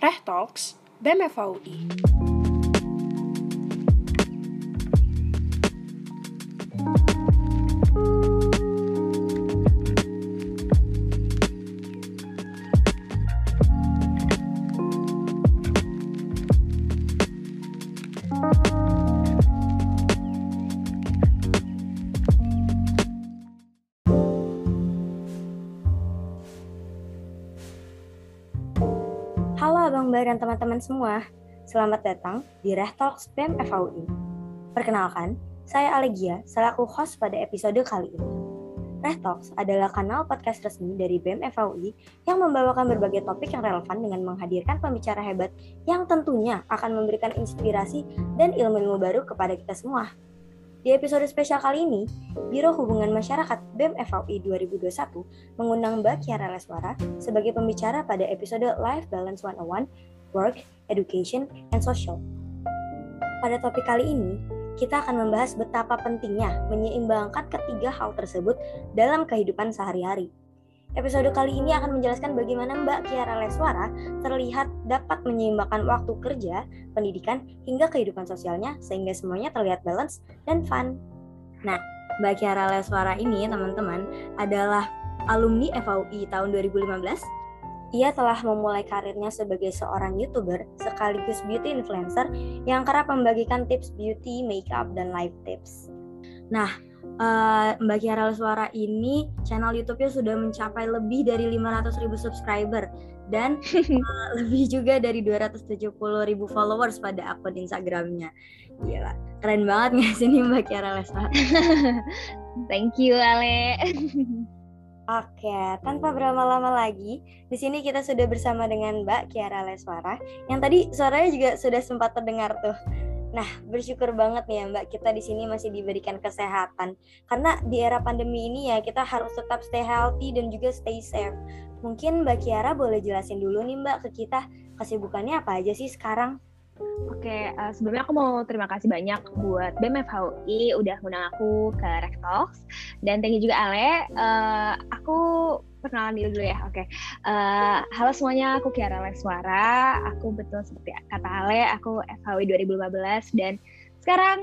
Reh Talks, BEM dan teman-teman semua. Selamat datang di Reh Talks BEM FAUI. Perkenalkan, saya Alegia selaku host pada episode kali ini. Reh Talks adalah kanal podcast resmi dari BEM FAUI yang membawakan berbagai topik yang relevan dengan menghadirkan pembicara hebat yang tentunya akan memberikan inspirasi dan ilmu-ilmu baru kepada kita semua. Di episode spesial kali ini, Biro Hubungan Masyarakat BEM FAUI 2021 mengundang Mbak Kiara Leswara sebagai pembicara pada episode Life Balance 101, Work, Education, and Social. Pada topik kali ini, kita akan membahas betapa pentingnya menyeimbangkan ketiga hal tersebut dalam kehidupan sehari-hari. Episode kali ini akan menjelaskan bagaimana Mbak Kiara Leswara terlihat dapat menyeimbangkan waktu kerja, pendidikan, hingga kehidupan sosialnya sehingga semuanya terlihat balance dan fun. Nah, Mbak Kiara Leswara ini, teman-teman, adalah alumni FAUI tahun 2015. Ia telah memulai karirnya sebagai seorang YouTuber sekaligus beauty influencer yang kerap membagikan tips beauty, makeup, dan life tips. Nah, uh, Mbak Kiara Suara ini channel YouTube-nya sudah mencapai lebih dari 500 ribu subscriber dan uh, lebih juga dari 270 ribu followers pada akun Instagramnya. Gila, keren banget nggak sih nih Mbak Kiara Leswara? Thank you Ale. Oke, tanpa berlama-lama lagi, di sini kita sudah bersama dengan Mbak Kiara Leswara, yang tadi suaranya juga sudah sempat terdengar tuh. Nah, bersyukur banget nih ya Mbak, kita di sini masih diberikan kesehatan. Karena di era pandemi ini ya, kita harus tetap stay healthy dan juga stay safe. Mungkin Mbak Kiara boleh jelasin dulu nih Mbak ke kita, kesibukannya apa aja sih sekarang? Oke, uh, sebelumnya aku mau terima kasih banyak buat BEM FHUI udah ngundang aku ke Rectalks dan thank you juga Ale. Uh, aku perkenalan diri dulu ya. Oke. Uh, halo semuanya, aku Kiara Leswara. Aku betul seperti kata Ale, aku FHUI 2015 dan sekarang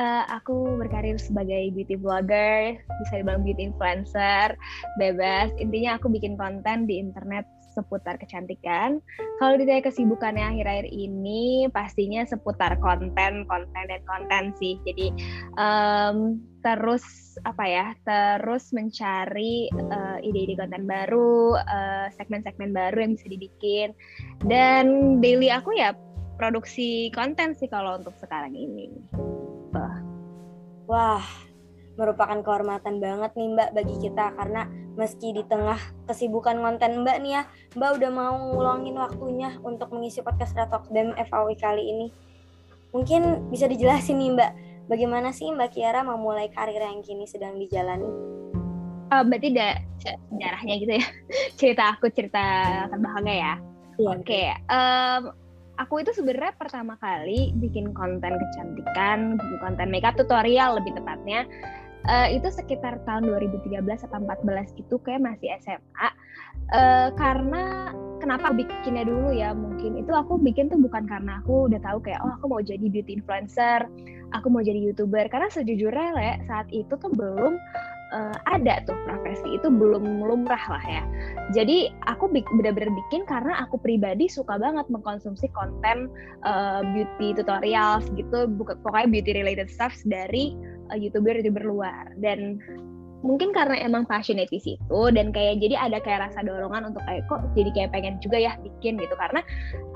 uh, aku berkarir sebagai beauty vlogger, bisa dibilang beauty influencer, bebas. Intinya aku bikin konten di internet seputar kecantikan. Kalau ditanya kesibukannya akhir-akhir ini, pastinya seputar konten, konten dan konten sih. Jadi um, terus apa ya, terus mencari uh, ide-ide konten baru, uh, segmen-segmen baru yang bisa dibikin. Dan daily aku ya produksi konten sih kalau untuk sekarang ini. Wah, Wah merupakan kehormatan banget nih Mbak bagi kita karena meski di tengah kesibukan konten Mbak nih ya, Mbak udah mau ngulangin waktunya untuk mengisi podcast Retok BEM FAW kali ini. Mungkin bisa dijelasin nih Mbak, bagaimana sih Mbak Kiara memulai karir yang kini sedang dijalani? Uh, berarti ada sejarahnya gitu ya, cerita aku cerita terbelakangnya ya. Iya. Oke, okay. um, aku itu sebenarnya pertama kali bikin konten kecantikan, bikin konten makeup tutorial lebih tepatnya uh, itu sekitar tahun 2013 atau 14 itu kayak masih SMA uh, karena kenapa bikinnya dulu ya mungkin itu aku bikin tuh bukan karena aku udah tahu kayak oh aku mau jadi beauty influencer aku mau jadi youtuber. Karena sejujurnya le saat itu tuh belum uh, ada tuh profesi itu belum lumrah lah ya. Jadi aku benar-benar bikin karena aku pribadi suka banget mengkonsumsi konten uh, beauty tutorials gitu pokoknya beauty related stuff dari youtuber youtuber luar dan mungkin karena emang passionate di situ dan kayak jadi ada kayak rasa dorongan untuk kayak kok jadi kayak pengen juga ya bikin? gitu. Karena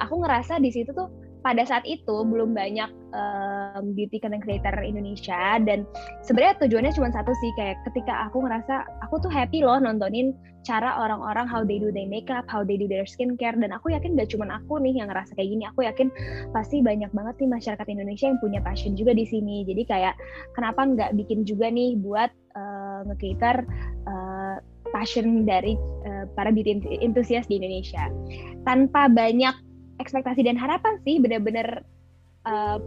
aku ngerasa di situ tuh pada saat itu belum banyak um, beauty content creator Indonesia dan sebenarnya tujuannya cuma satu sih kayak ketika aku ngerasa aku tuh happy loh nontonin cara orang-orang how they do their makeup, how they do their skincare dan aku yakin gak cuma aku nih yang ngerasa kayak gini, aku yakin pasti banyak banget nih masyarakat Indonesia yang punya passion juga di sini. Jadi kayak kenapa nggak bikin juga nih buat uh, nge-cater uh, passion dari uh, para beauty enthusiast di Indonesia. Tanpa banyak ekspektasi dan harapan sih bener-bener uh,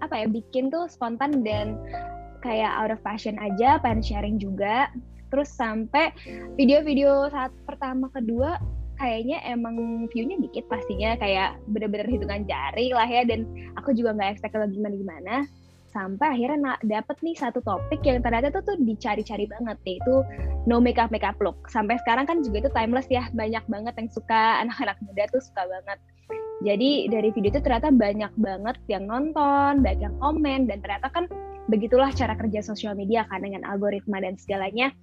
apa ya bikin tuh spontan dan kayak out of passion aja pengen sharing juga. Terus sampai video-video saat pertama kedua kayaknya emang view-nya dikit pastinya kayak bener-bener hitungan jari lah ya dan aku juga nggak expect kalau gimana-gimana. Sampai akhirnya dapet nih satu topik yang ternyata tuh tuh dicari-cari banget yaitu no makeup makeup look. Sampai sekarang kan juga itu timeless ya banyak banget yang suka anak-anak muda tuh suka banget jadi dari video itu ternyata banyak banget yang nonton banyak yang komen dan ternyata kan begitulah cara kerja sosial media kan dengan algoritma dan segalanya.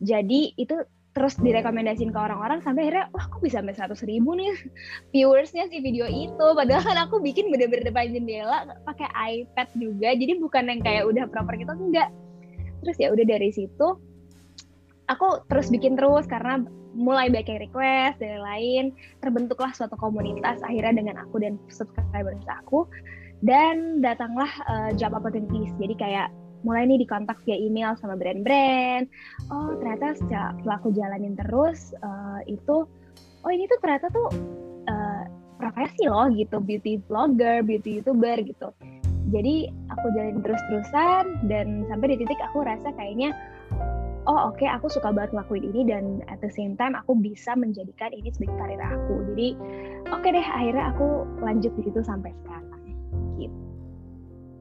Jadi itu terus direkomendasiin ke orang-orang sampai akhirnya wah kok bisa sampai seratus ribu nih viewersnya si video itu? Padahal kan aku bikin bener-bener depan jendela pakai iPad juga. Jadi bukan yang kayak udah proper gitu enggak. Terus ya udah dari situ aku terus bikin terus karena mulai banyak request dan lain terbentuklah suatu komunitas akhirnya dengan aku dan subscribers aku. Dan datanglah uh, job opportunities. Jadi kayak mulai nih dikontak via email sama brand-brand. Oh ternyata setelah aku jalanin terus uh, itu oh ini tuh ternyata tuh uh, profesi loh gitu. Beauty vlogger beauty youtuber gitu. Jadi aku jalanin terus-terusan dan sampai di titik aku rasa kayaknya oh oke okay, aku suka banget ngelakuin ini dan at the same time aku bisa menjadikan ini sebagai karir aku. Jadi oke okay deh akhirnya aku lanjut di situ sampai sekarang. Gitu.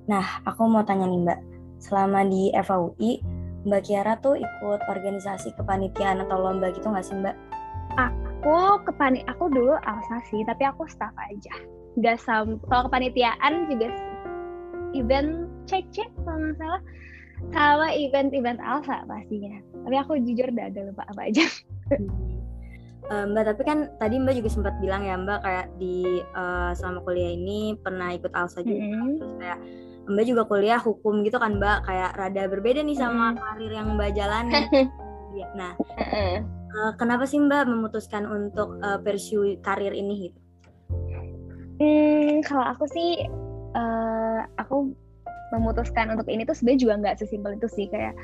Nah aku mau tanya nih mbak. Selama di FAUI Mbak Kiara tuh ikut organisasi kepanitiaan atau lomba gitu nggak sih Mbak? Aku kepani aku dulu alsa sih, tapi aku staff aja. Gak sam kalau kepanitiaan juga event cek cek kalau nggak salah sama event-event alsa pastinya. Tapi aku jujur udah ada lupa apa aja. uh, Mbak tapi kan tadi Mbak juga sempat bilang ya Mbak kayak di uh, selama kuliah ini pernah ikut alsa juga mm -hmm. terus kayak Mbak juga kuliah hukum gitu kan Mbak kayak rada berbeda nih sama hmm. karir yang Mbak jalani. Iya, nah, uh, kenapa sih Mbak memutuskan untuk uh, pursue karir ini gitu? Hmm, kalau aku sih uh, aku memutuskan untuk ini tuh sebenarnya juga nggak sesimpel itu sih kayak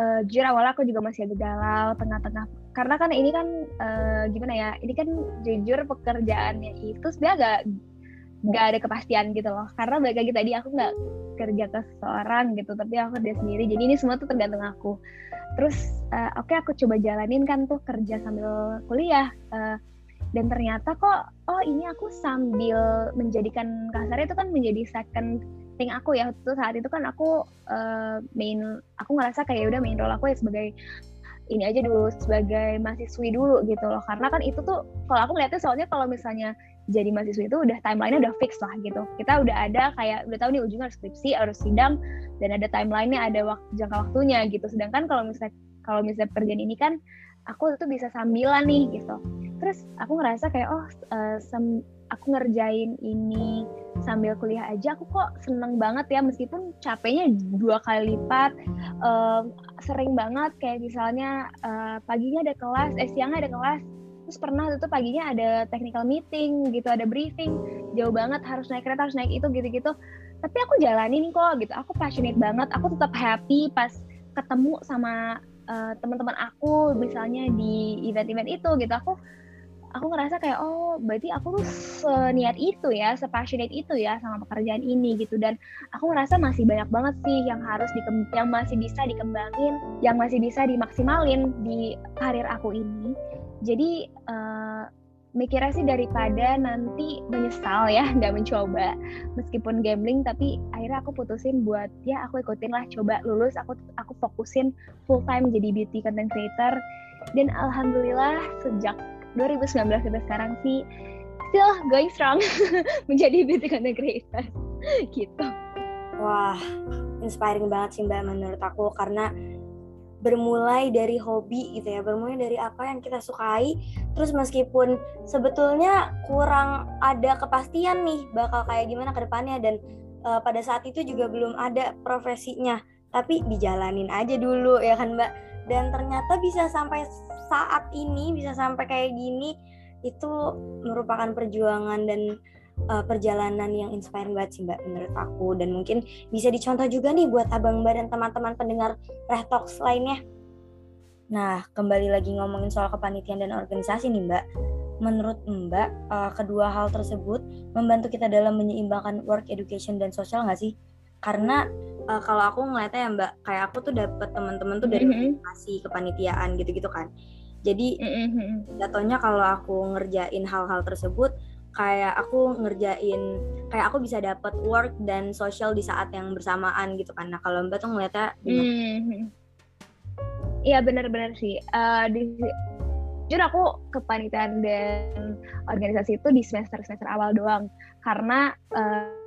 uh, jujur awal aku juga masih agak galau tengah-tengah. Karena kan ini kan uh, gimana ya ini kan jujur pekerjaannya itu sebenarnya agak nggak ada kepastian gitu loh. Karena balik lagi tadi aku nggak kerja ke seseorang gitu tapi aku kerja sendiri. Jadi ini semua tuh tergantung aku. Terus uh, oke okay, aku coba jalanin kan tuh kerja sambil kuliah uh, dan ternyata kok oh ini aku sambil menjadikan kasarnya itu kan menjadi second thing aku ya. Tuh saat itu kan aku uh, main aku ngerasa kayak udah main role aku ya sebagai ini aja dulu sebagai mahasiswi dulu gitu loh. Karena kan itu tuh kalau aku ngeliatnya soalnya kalau misalnya jadi mahasiswa itu udah timelinenya udah fix lah gitu. Kita udah ada kayak udah tahu nih ujungnya harus skripsi harus sidang dan ada timelinenya ada waktu jangka waktunya gitu. Sedangkan kalau misalnya kalau misalnya pekerjaan ini kan aku tuh bisa sambilan nih gitu. Terus aku ngerasa kayak oh uh, sem aku ngerjain ini sambil kuliah aja aku kok seneng banget ya. Meskipun capeknya dua kali lipat um, sering banget. Kayak misalnya uh, paginya ada kelas eh siangnya ada kelas. Terus pernah itu paginya ada technical meeting gitu ada briefing. Jauh banget harus naik kereta harus naik itu gitu-gitu. Tapi aku jalanin kok gitu. Aku passionate banget. Aku tetap happy pas ketemu sama uh, teman-teman aku misalnya di event-event itu gitu. Aku aku ngerasa kayak oh berarti aku tuh seniat itu ya sepassionate itu ya sama pekerjaan ini gitu. Dan aku ngerasa masih banyak banget sih yang harus di yang masih bisa dikembangin yang masih bisa dimaksimalin di karir aku ini. Jadi uh, mikirnya sih daripada nanti menyesal ya nggak mencoba meskipun gambling tapi akhirnya aku putusin buat ya aku ikutin lah coba lulus aku aku fokusin full time jadi beauty content creator. Dan alhamdulillah sejak 2019 sampai sekarang sih still going strong menjadi beauty content creator gitu. Wah inspiring banget sih mbak menurut aku. Karena bermulai dari hobi gitu ya bermulai dari apa yang kita sukai. Terus meskipun sebetulnya kurang ada kepastian nih bakal kayak gimana ke depannya. Dan uh, pada saat itu juga belum ada profesinya. Tapi dijalanin aja dulu ya kan mbak dan ternyata bisa sampai saat ini bisa sampai kayak gini itu merupakan perjuangan dan uh, perjalanan yang inspiring banget sih Mbak menurut aku dan mungkin bisa dicontoh juga nih buat Abang Mbak dan teman-teman pendengar Reh Talks lainnya. Nah, kembali lagi ngomongin soal kepanitiaan dan organisasi nih Mbak. Menurut Mbak, uh, kedua hal tersebut membantu kita dalam menyeimbangkan work education dan sosial nggak sih? Karena uh, kalau aku ngeliatnya ya Mbak, kayak aku tuh dapet teman-teman tuh dari mm-hmm. organisasi kepanitiaan gitu-gitu kan Jadi jatuhnya kalau aku ngerjain hal-hal tersebut kayak aku ngerjain kayak aku bisa dapat work dan social di saat yang bersamaan gitu kan. Nah, kalau Mbak tuh ngeliatnya? Mhm. Iya benar-benar sih. Eh, di, jujur aku kepanitiaan dan organisasi itu di semester semester awal doang karena eh,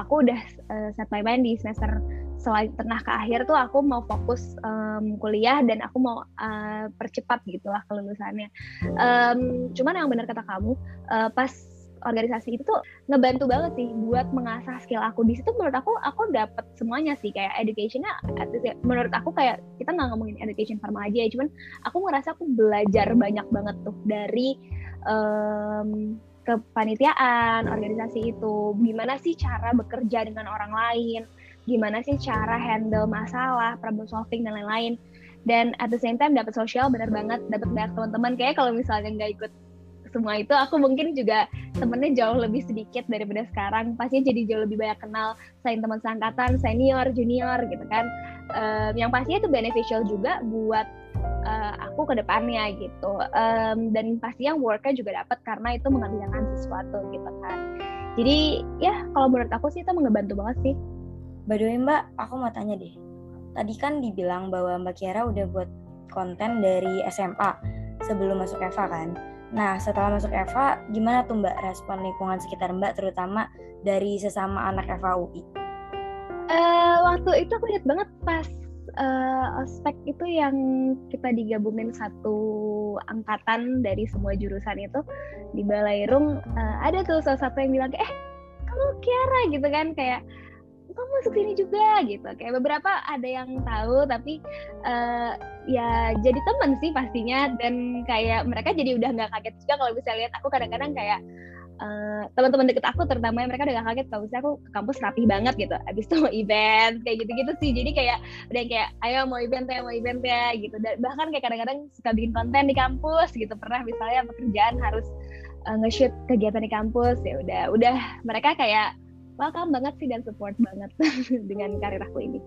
aku udah eh, set my mind di semester selain tengah ke akhir tuh aku mau fokus em, kuliah dan aku mau eh, percepat gitulah kelulusannya. Em, cuman yang benar kata kamu eh, pas organisasi itu tuh ngebantu banget sih buat mengasah skill aku di situ menurut aku aku dapet semuanya sih kayak educationnya ya, menurut aku kayak kita nggak ngomongin education farma aja ya cuman aku ngerasa aku belajar banyak banget tuh dari em, kepanitiaan organisasi itu. Gimana sih cara bekerja dengan orang lain? Gimana sih cara handle masalah problem solving dan lain-lain? Dan at the same time dapat sosial bener banget. Dapat banyak teman-teman. Kayak kalau misalnya nggak ikut semua itu aku mungkin juga temennya jauh lebih sedikit daripada sekarang. Pastinya jadi jauh lebih banyak kenal. Selain teman seangkatan senior junior gitu kan. Em, yang pastinya itu beneficial juga buat eh, aku ke depannya gitu Em, dan pastinya worknya juga dapat karena itu mengerjakan sesuatu gitu kan jadi ya kalau menurut aku sih itu ngebantu banget sih By the way Mbak, aku mau tanya deh. Tadi kan dibilang bahwa Mbak Kiara udah buat konten dari SMA sebelum masuk Eva kan. Nah, setelah masuk Eva, gimana tuh Mbak respon lingkungan sekitar Mbak terutama dari sesama anak Eva UI? Eh, waktu itu aku ingat banget pas eh, ospek itu yang kita digabungin satu angkatan dari semua jurusan itu di Balairung eh, ada tuh salah satu yang bilang eh kamu Kiara gitu kan kayak kamu masuk sini juga gitu. Kayak beberapa ada yang tahu tapi eh, ya jadi temen sih pastinya dan kayak mereka jadi udah nggak kaget juga kalau bisa lihat. Aku kadang-kadang kayak eh, teman-teman deket aku terutama mereka udah gak kaget kalau misalnya aku ke kampus rapi banget gitu. Abis itu mau event kayak gitu-gitu sih. Jadi kayak udah yang kayak ayo mau event ya mau event ya gitu. Dan bahkan kayak kadang-kadang suka bikin konten di kampus gitu. Pernah misalnya pekerjaan harus uh, nge-shoot kegiatan di kampus ya udah. Udah mereka kayak welcome banget sih dan support banget dengan karir aku ini.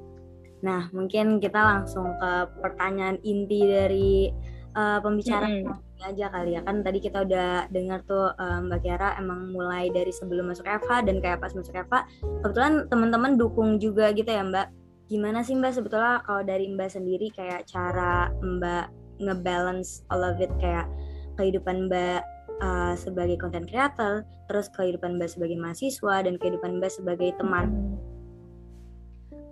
Nah, mungkin kita langsung ke pertanyaan inti dari uh, pembicaraan ini aja kali ya. Kan tadi kita udah dengar tuh uh, Mbak Kiara emang mulai dari sebelum masuk Eva dan kayak pas masuk Eva, kebetulan teman-teman dukung juga gitu ya Mbak. Gimana sih Mbak sebetulnya kalau dari Mbak sendiri kayak cara Mbak ngebalance all of it kayak kehidupan Mbak uh, sebagai content creator, terus kehidupan Mbak sebagai mahasiswa dan kehidupan Mbak sebagai teman.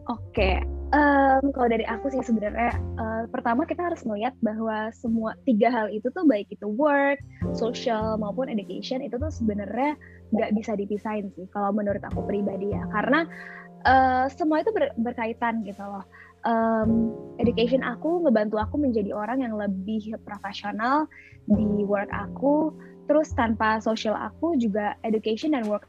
Oke, em, kalau dari aku sih sebenarnya eh, pertama kita harus melihat bahwa semua tiga hal itu tuh baik itu work, social maupun education itu tuh sebenarnya nggak bisa dipisahin sih kalau menurut aku pribadi ya karena eh, semua itu ber- berkaitan gitu loh. Em, education aku ngebantu aku menjadi orang yang lebih profesional di work aku, terus tanpa social aku juga education dan work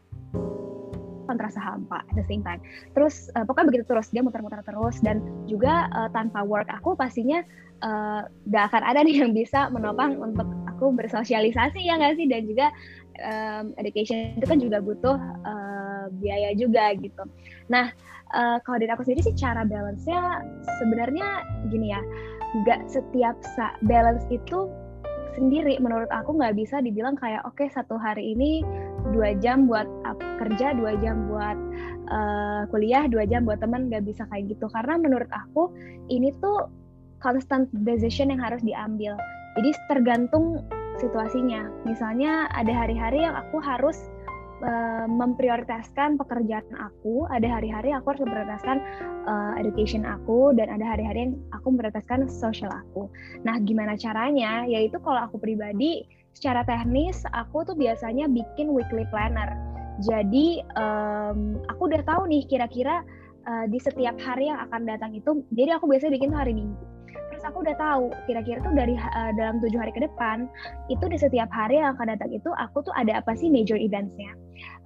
terasa hampa at the same time. Terus eh, pokoknya begitu terus dia muter-muter terus dan juga eh, tanpa work aku pastinya eh, gak akan ada nih yang bisa menopang untuk aku bersosialisasi ya nggak sih dan juga em, education itu kan juga butuh eh, biaya juga gitu. Nah eh, kalau dari aku sendiri sih cara balance-nya sebenarnya gini ya, nggak setiap sa- balance itu sendiri menurut aku nggak bisa dibilang kayak oke satu hari ini dua jam buat kerja dua jam buat eh, kuliah dua jam buat teman nggak bisa kayak gitu. Karena menurut aku ini tuh constant decision yang harus diambil. Jadi tergantung situasinya. Misalnya ada hari-hari yang aku harus eh, memprioritaskan pekerjaan aku ada hari-hari aku harus memprioritaskan eh, education aku dan ada hari-hari yang aku memprioritaskan social aku. Nah, gimana caranya? Yaitu kalau aku pribadi, secara teknis aku tuh biasanya bikin weekly planner. Jadi em, aku udah tahu nih kira-kira eh, di setiap hari yang akan datang itu. Jadi aku biasanya bikin hari Minggu. Terus aku udah tahu kira-kira tuh dari eh, dalam tujuh hari ke depan itu di setiap hari yang akan datang itu aku tuh ada apa sih major eventsnya.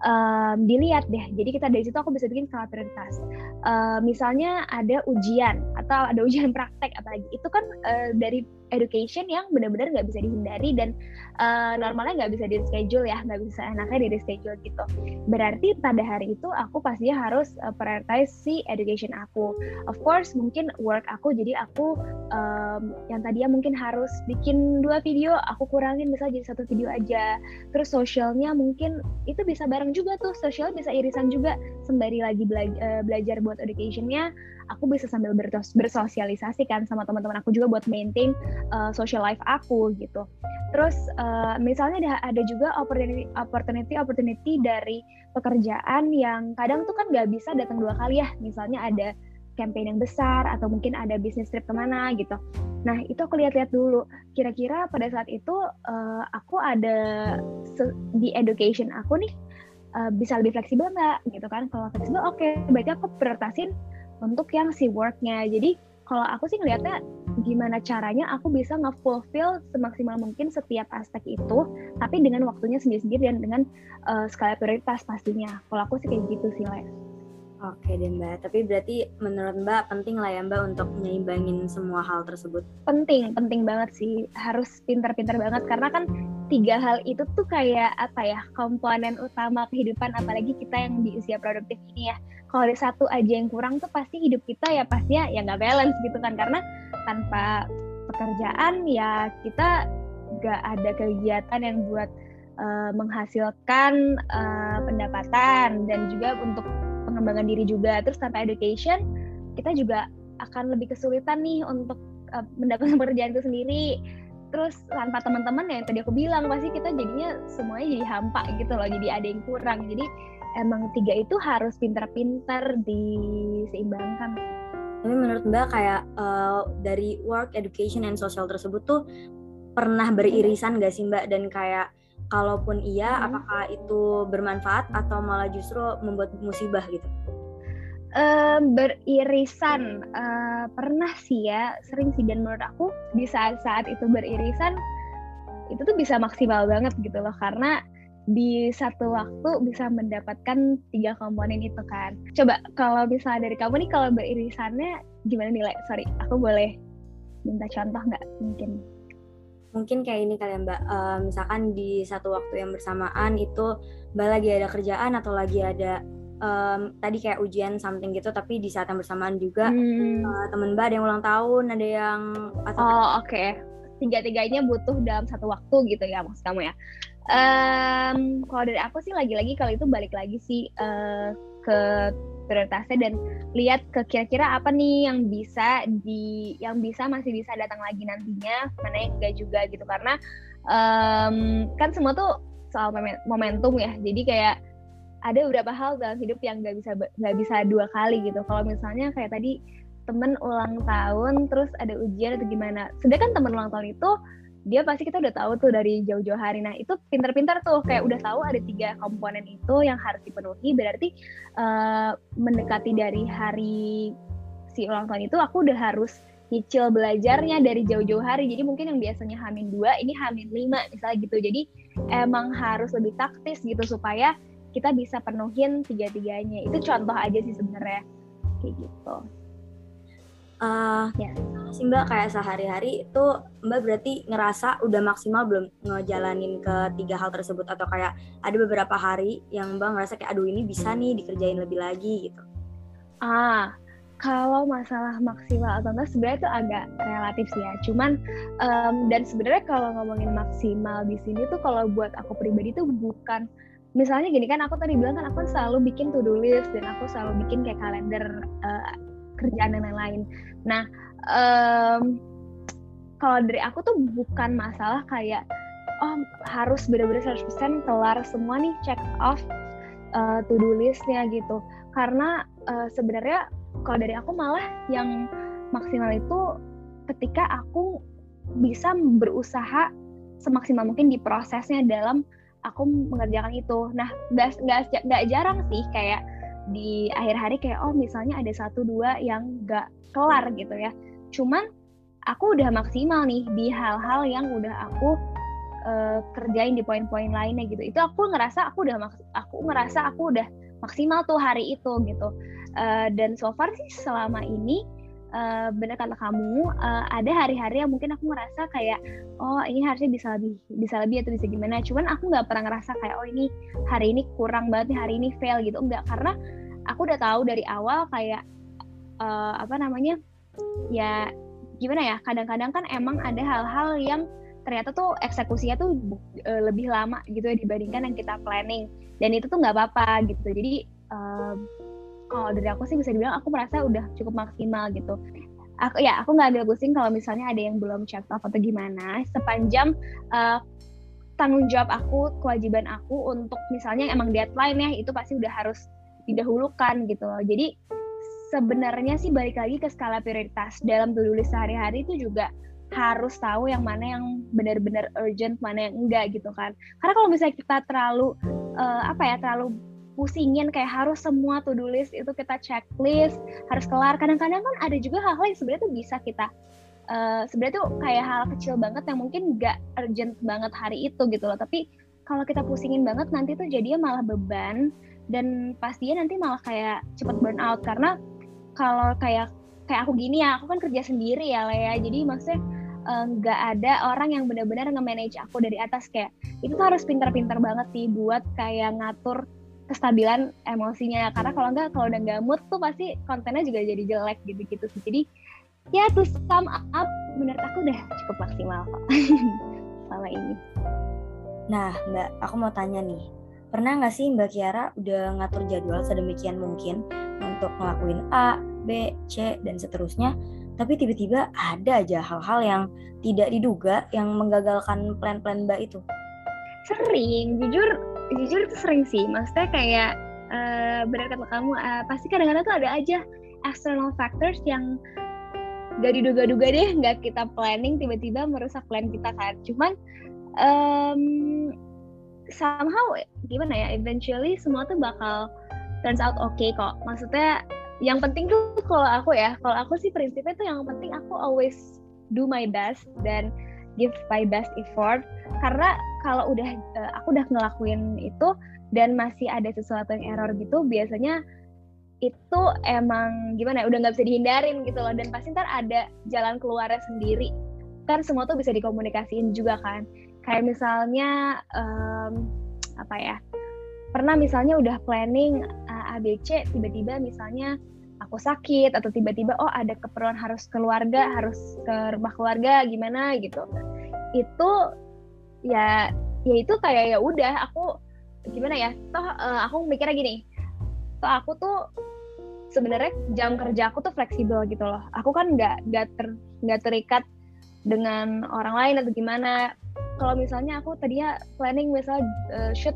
Um, dilihat deh. Jadi kita dari situ aku bisa bikin skala prioritas. Uh, misalnya ada ujian atau ada ujian praktek apalagi itu kan uh, dari education yang benar-benar nggak bisa dihindari dan uh, normalnya nggak bisa di schedule ya, nggak bisa enaknya di schedule gitu. Berarti pada hari itu aku pastinya harus uh, prioritize si education aku. Of course mungkin work aku jadi aku um, yang tadinya mungkin harus bikin dua video, aku kurangin misalnya jadi satu video aja. Terus sosialnya mungkin itu bisa bareng juga tuh, sosial bisa irisan juga sembari lagi bela uh, belajar buat educationnya aku bisa sambil bersosialisasi kan sama teman-teman aku juga buat maintain uh, social life aku gitu. Terus uh, misalnya ada, ada juga opportunity opportunity opportunity dari pekerjaan yang kadang tuh kan nggak bisa datang dua kali ya. Misalnya ada campaign yang besar atau mungkin ada bisnis trip ke mana gitu. Nah itu aku lihat-lihat dulu. Kira-kira pada saat itu uh, aku ada di education aku nih uh, bisa lebih fleksibel nggak gitu kan? Kalau fleksibel oke, okay. berarti aku prioritasin untuk yang si worknya jadi kalau aku sih ngelihatnya gimana caranya aku bisa nge-fulfill semaksimal mungkin setiap aspek itu tapi dengan waktunya sendiri-sendiri dan dengan uh, skala prioritas pastinya kalau aku sih kayak gitu sih Les. Oke deh Mbak, tapi berarti menurut Mbak penting lah ya Mbak untuk menyeimbangin semua hal tersebut. Penting, penting banget sih. Harus pintar-pintar banget karena kan tiga hal itu tuh kayak apa ya komponen utama kehidupan apalagi kita yang di usia produktif ini ya. Kalau ada satu aja yang kurang tuh pasti hidup kita ya pasti ya nggak balance gitu kan karena tanpa pekerjaan ya kita nggak ada kegiatan yang buat uh, menghasilkan uh, pendapatan dan juga untuk pengembangan diri juga. Terus tanpa education kita juga akan lebih kesulitan nih untuk uh, mendapatkan pekerjaan itu sendiri. Terus tanpa teman-teman yang tadi aku bilang pasti kita jadinya semuanya jadi hampa gitu loh jadi ada yang kurang. Jadi emang tiga itu harus pintar-pintar diseimbangkan. Tapi menurut mbak kayak uh, dari work education and social tersebut tuh pernah beririsan gak sih mbak? Dan kayak Kalaupun iya, hmm. apakah itu bermanfaat atau malah justru membuat musibah gitu? Uh, beririsan uh, pernah sih ya sering sih dan menurut aku di saat-saat itu beririsan itu tuh bisa maksimal banget gitu loh karena di satu waktu bisa mendapatkan tiga komponen itu kan. Coba kalau misalnya dari kamu nih kalau beririsannya gimana nilai? Sorry, aku boleh minta contoh nggak mungkin? Mungkin kayak ini kalian ya, mbak uh, misalkan di satu waktu yang bersamaan itu mbak lagi ada kerjaan atau lagi ada um, tadi kayak ujian something gitu tapi di saat yang bersamaan juga hmm. uh, temen mbak ada yang ulang tahun ada yang atau oh oke okay. tiga tiganya butuh dalam satu waktu gitu ya maksud kamu ya um, kalau dari aku sih lagi-lagi kalau itu balik lagi sih uh, ke prioritasnya dan lihat ke kira-kira apa nih yang bisa di yang bisa masih bisa datang lagi nantinya mana yang enggak juga gitu. Karena um, kan semua tuh soal momentum ya. Jadi kayak ada beberapa hal dalam hidup yang nggak bisa nggak bisa dua kali gitu. Kalau misalnya kayak tadi temen ulang tahun terus ada ujian atau gimana. Sedangkan temen ulang tahun itu dia pasti kita udah tahu tuh dari jauh-jauh hari. Nah itu pintar-pintar tuh kayak udah tahu ada tiga komponen itu yang harus dipenuhi. Berarti uh, mendekati dari hari si ulang tahun itu aku udah harus nyicil belajarnya dari jauh-jauh hari. Jadi mungkin yang biasanya hamin dua ini hamin lima misalnya gitu. Jadi emang harus lebih taktis gitu supaya kita bisa penuhin tiga-tiganya. Itu contoh aja sih sebenarnya kayak gitu. Uh, ya. sih mbak. Kayak sehari-hari itu mbak berarti ngerasa udah maksimal belum ngejalanin ketiga hal tersebut? Atau kayak ada beberapa hari yang mbak ngerasa kayak aduh ini bisa nih dikerjain lebih lagi gitu? Ah kalau masalah maksimal atau enggak sebenarnya itu agak relatif sih ya. Cuman um, dan sebenarnya kalau ngomongin maksimal di sini tuh kalau buat aku pribadi tuh bukan. Misalnya gini kan aku tadi bilang kan aku selalu bikin to do list dan aku selalu bikin kayak kalender uh, kerjaan dan lain-lain nah um, kalau dari aku tuh bukan masalah kayak oh harus benar-benar 100% kelar semua nih check off uh, to do listnya gitu karena uh, sebenarnya kalau dari aku malah yang maksimal itu ketika aku bisa berusaha semaksimal mungkin di prosesnya dalam aku mengerjakan itu. Nah, nggak nggak jarang sih kayak di akhir hari kayak oh misalnya ada satu dua yang nggak kelar gitu ya. Cuman aku udah maksimal nih di hal-hal yang udah aku uh, kerjain di poin-poin lainnya gitu. Itu aku ngerasa aku udah aku ngerasa aku udah maksimal tuh hari itu gitu. Uh, dan so far sih selama ini uh, bener kata kamu uh, ada hari-hari yang mungkin aku ngerasa kayak oh ini harusnya bisa lebih bisa lebih atau bisa gimana. Cuman aku nggak pernah ngerasa kayak oh ini hari ini kurang banget nih hari ini fail gitu. Enggak karena aku udah tahu dari awal kayak uh, apa namanya ya gimana ya kadang-kadang kan emang ada hal-hal yang ternyata tuh eksekusinya tuh uh, lebih lama gitu ya dibandingkan yang kita planning. Dan itu tuh nggak apa-apa gitu. Jadi uh, kalau dari aku sih bisa dibilang aku merasa udah cukup maksimal gitu. Aku ya aku nggak ambil pusing kalau misalnya ada yang belum check off atau gimana. Sepanjang uh, tanggung jawab aku kewajiban aku untuk misalnya emang deadline ya itu pasti udah harus didahulukan gitu loh. Jadi sebenarnya sih balik lagi ke skala prioritas. Dalam to-do list sehari-hari itu juga harus tahu yang mana yang benar-benar urgent, mana yang enggak gitu kan. Karena kalau misalnya kita terlalu uh, apa ya, terlalu pusingin kayak harus semua to-do list itu kita checklist, harus kelar. Kadang-kadang kan ada juga hal-hal yang sebenarnya tuh bisa kita uh, sebenarnya tuh kayak hal kecil banget yang mungkin enggak urgent banget hari itu gitu loh. Tapi kalau kita pusingin banget nanti tuh jadinya malah beban dan pastinya nanti malah kayak cepet burn out karena kalau kayak kayak aku gini ya aku kan kerja sendiri ya Lea jadi maksudnya eh, nggak uh, ada orang yang benar-benar nge-manage aku dari atas kayak itu tuh harus pinter-pinter banget sih buat kayak ngatur kestabilan emosinya. Karena kalau nggak kalau udah nggak mood tuh pasti kontennya juga jadi jelek gitu-gitu sih. Jadi ya tuh sum up menurut aku udah cukup maksimal kok selama ini. Nah mbak aku mau tanya nih. Pernah nggak sih mbak Kiara udah ngatur jadwal sedemikian mungkin untuk ngelakuin A, B, C, dan seterusnya, tapi tiba-tiba ada aja hal-hal yang tidak diduga yang menggagalkan plan-plan Mbak itu. Sering, jujur, jujur itu sering sih. Maksudnya kayak uh, benar kata kamu, uh, pasti kadang-kadang tuh ada aja external factors yang gak diduga-duga deh, nggak kita planning tiba-tiba merusak plan kita kan. Cuman um, somehow gimana ya, eventually semua tuh bakal turns out oke okay kok maksudnya yang penting tuh kalau aku ya kalau aku sih prinsipnya tuh yang penting aku always do my best dan give my best effort. Karena kalau udah uh, aku udah ngelakuin itu dan masih ada sesuatu yang error gitu biasanya itu emang gimana ya udah nggak bisa dihindarin gitu loh. Dan pasti ntar ada jalan keluarnya sendiri. Kan semua tuh bisa dikomunikasiin juga kan. Kayak misalnya um, apa ya pernah misalnya udah planning uh, ABC tiba-tiba misalnya aku sakit atau tiba-tiba oh ada keperluan harus keluarga harus ke rumah keluarga gimana gitu. Itu ya ya itu kayak ya udah aku gimana ya toh uh, aku mikirnya gini toh aku tuh sebenarnya jam kerja aku tuh fleksibel gitu loh. Aku kan nggak nggak ter nggak terikat dengan orang lain atau gimana. Kalau misalnya aku tadinya planning misalnya uh, shoot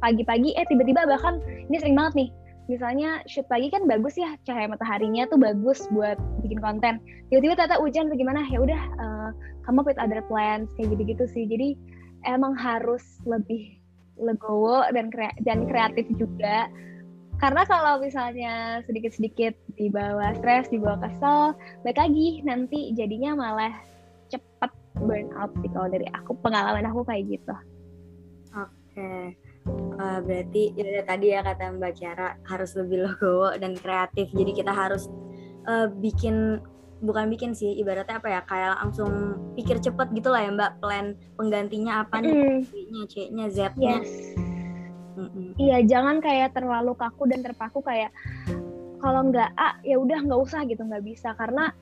pagi-pagi eh tiba-tiba bahkan ini sering banget nih misalnya shoot pagi kan bagus ya cahaya mataharinya tuh bagus buat bikin konten. Tiba-tiba ternyata hujan atau gimana ya udah uh, kamu with other plans kayak gitu-gitu sih. Jadi emang harus lebih legowo dan kre dan kreatif juga. Karena kalau misalnya sedikit-sedikit dibawa stres dibawa kesel baik lagi nanti jadinya malah cepet burn out sih kalau dari aku pengalaman aku kayak gitu. Oke. okay. Uh, berarti ya tadi ya kata Mbak Kiara harus lebih legowo dan kreatif. Jadi kita harus uh, bikin bukan bikin sih ibaratnya apa ya kayak langsung pikir cepet gitu lah ya Mbak plan penggantinya apa nih mm. C-nya Z-nya. Yes. Iya jangan kayak terlalu kaku dan terpaku kayak kalau nggak A ya udah nggak usah gitu nggak bisa karena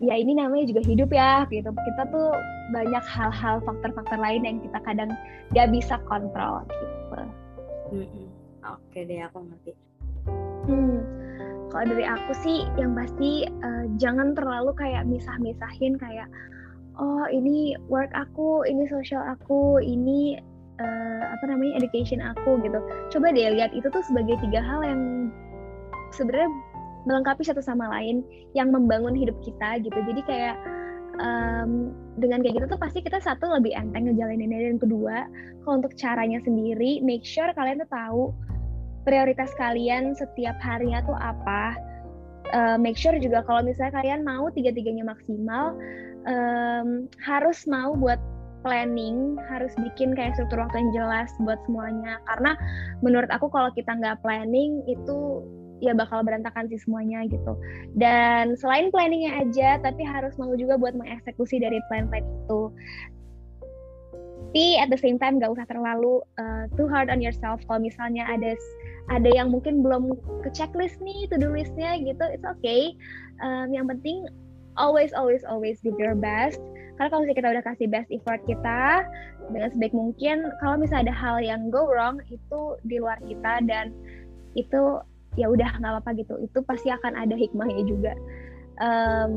ya ini namanya juga hidup ya gitu kita tuh banyak hal-hal faktor-faktor lain yang kita kadang nggak bisa kontrol gitu hmm, oke deh aku ngerti. Hmm kalau dari aku sih yang pasti uh, jangan terlalu kayak misah-misahin kayak oh ini work aku ini social aku ini uh, apa namanya education aku gitu. Coba deh lihat itu tuh sebagai tiga hal yang sebenarnya melengkapi satu sama lain yang membangun hidup kita gitu. Jadi kayak um, dengan kayak gitu tuh pasti kita satu lebih enteng ngejalaninnya dan kedua kalau untuk caranya sendiri make sure kalian tuh tahu prioritas kalian setiap harinya tuh apa uh, make sure juga kalau misalnya kalian mau tiga-tiganya maksimal um, harus mau buat planning, harus bikin kayak struktur waktu yang jelas buat semuanya. Karena menurut aku kalau kita nggak planning itu ya bakal berantakan sih semuanya gitu. Dan selain planningnya aja, tapi harus mau juga buat mengeksekusi dari plan-plan itu. Tapi at the same time gak usah terlalu uh, too hard on yourself. Kalau misalnya ada ada yang mungkin belum ke checklist nih to do listnya gitu, it's okay. Um, yang penting always always always give your best karena kalau kita udah kasih best effort kita dengan sebaik mungkin kalau misalnya ada hal yang go wrong itu di luar kita dan itu ya udah nggak apa-apa gitu itu pasti akan ada hikmahnya juga um,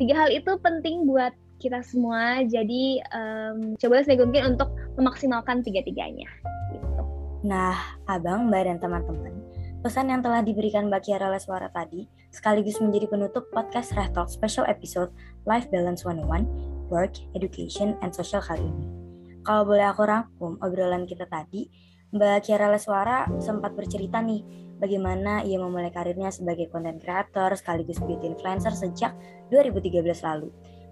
tiga hal itu penting buat kita semua jadi um, coba sebaik mungkin untuk memaksimalkan tiga-tiganya gitu. Nah, abang, mbak dan teman-teman, Pesan yang telah diberikan Mbak Kiara Leswara tadi sekaligus menjadi penutup podcast Reh Talk Special Episode Life Balance 101, Work, Education, and Social kali ini. Kalau boleh aku rangkum obrolan kita tadi, Mbak Kiara Leswara sempat bercerita nih bagaimana ia memulai karirnya sebagai content creator sekaligus beauty influencer sejak 2013 lalu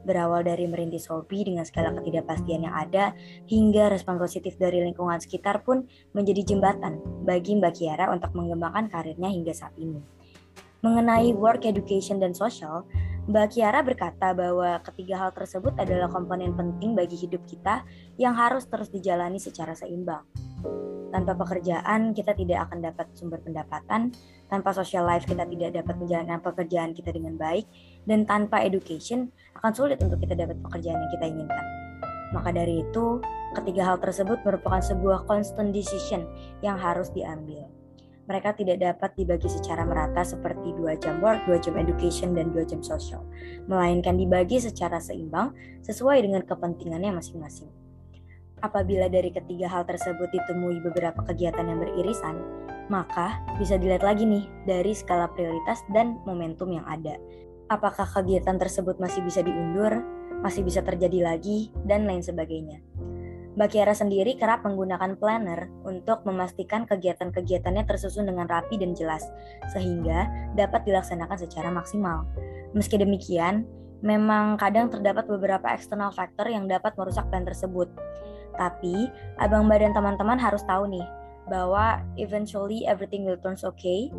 berawal dari merintis hobi dengan segala ketidakpastian yang ada hingga respon positif dari lingkungan sekitar pun menjadi jembatan bagi Mbak Kiara untuk mengembangkan karirnya hingga saat ini. Mengenai work, education, dan social, Mbak Kiara berkata bahwa ketiga hal tersebut adalah komponen penting bagi hidup kita yang harus terus dijalani secara seimbang. Tanpa pekerjaan, kita tidak akan dapat sumber pendapatan. Tanpa social life, kita tidak dapat menjalankan pekerjaan kita dengan baik. Dan tanpa education, akan sulit untuk kita dapat pekerjaan yang kita inginkan. Maka dari itu, ketiga hal tersebut merupakan sebuah constant decision yang harus diambil. Mereka tidak dapat dibagi secara merata seperti dua jam work, dua jam education, dan dua jam social, melainkan dibagi secara seimbang sesuai dengan kepentingannya masing-masing. Apabila dari ketiga hal tersebut ditemui beberapa kegiatan yang beririsan, maka bisa dilihat lagi nih dari skala prioritas dan momentum yang ada apakah kegiatan tersebut masih bisa diundur, masih bisa terjadi lagi, dan lain sebagainya. Mbak Kiara sendiri kerap menggunakan planner untuk memastikan kegiatan-kegiatannya tersusun dengan rapi dan jelas, sehingga dapat dilaksanakan secara maksimal. Meski demikian, memang kadang terdapat beberapa external factor yang dapat merusak plan tersebut. Tapi, Abang Mbak dan teman-teman harus tahu nih, bahwa eventually everything will turns okay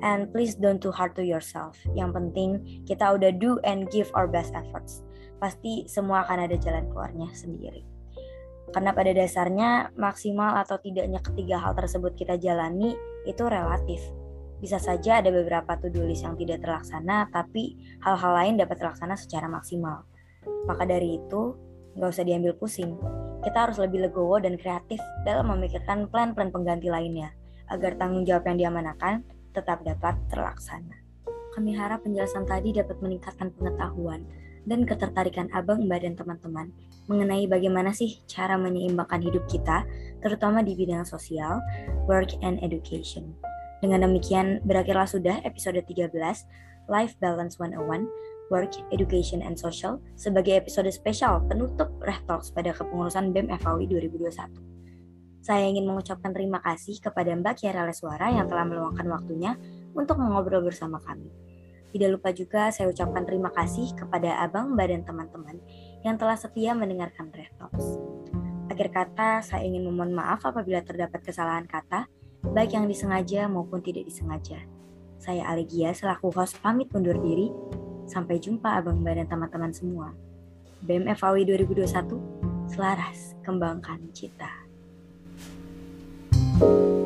and please don't too hard to yourself. Yang penting kita udah do and give our best efforts. Pasti semua akan ada jalan keluarnya sendiri. Karena pada dasarnya maksimal atau tidaknya ketiga hal tersebut kita jalani itu relatif. Bisa saja ada beberapa to-do list yang tidak terlaksana, tapi hal-hal lain dapat terlaksana secara maksimal. Maka dari itu, nggak usah diambil pusing kita harus lebih legowo dan kreatif dalam memikirkan plan-plan pengganti lainnya, agar tanggung jawab yang diamanakan tetap dapat terlaksana. Kami harap penjelasan tadi dapat meningkatkan pengetahuan dan ketertarikan abang, mbak, dan teman-teman mengenai bagaimana sih cara menyeimbangkan hidup kita, terutama di bidang sosial, work, and education. Dengan demikian, berakhirlah sudah episode 13, Life Balance 101, Work, Education, and Social sebagai episode spesial penutup Reh Talks pada kepengurusan BEM FAUI 2021. Saya ingin mengucapkan terima kasih kepada Mbak Kiara Leswara yang telah meluangkan waktunya untuk mengobrol bersama kami. Tidak lupa juga saya ucapkan terima kasih kepada Abang, Mbak, dan teman-teman yang telah setia mendengarkan Reh Talks. Akhir kata, saya ingin memohon maaf apabila terdapat kesalahan kata, baik yang disengaja maupun tidak disengaja. Saya Alegia selaku host pamit undur diri. Sampai jumpa Abang Mbak dan teman-teman semua. BEM FAW 2021, selaras kembangkan cita. thank you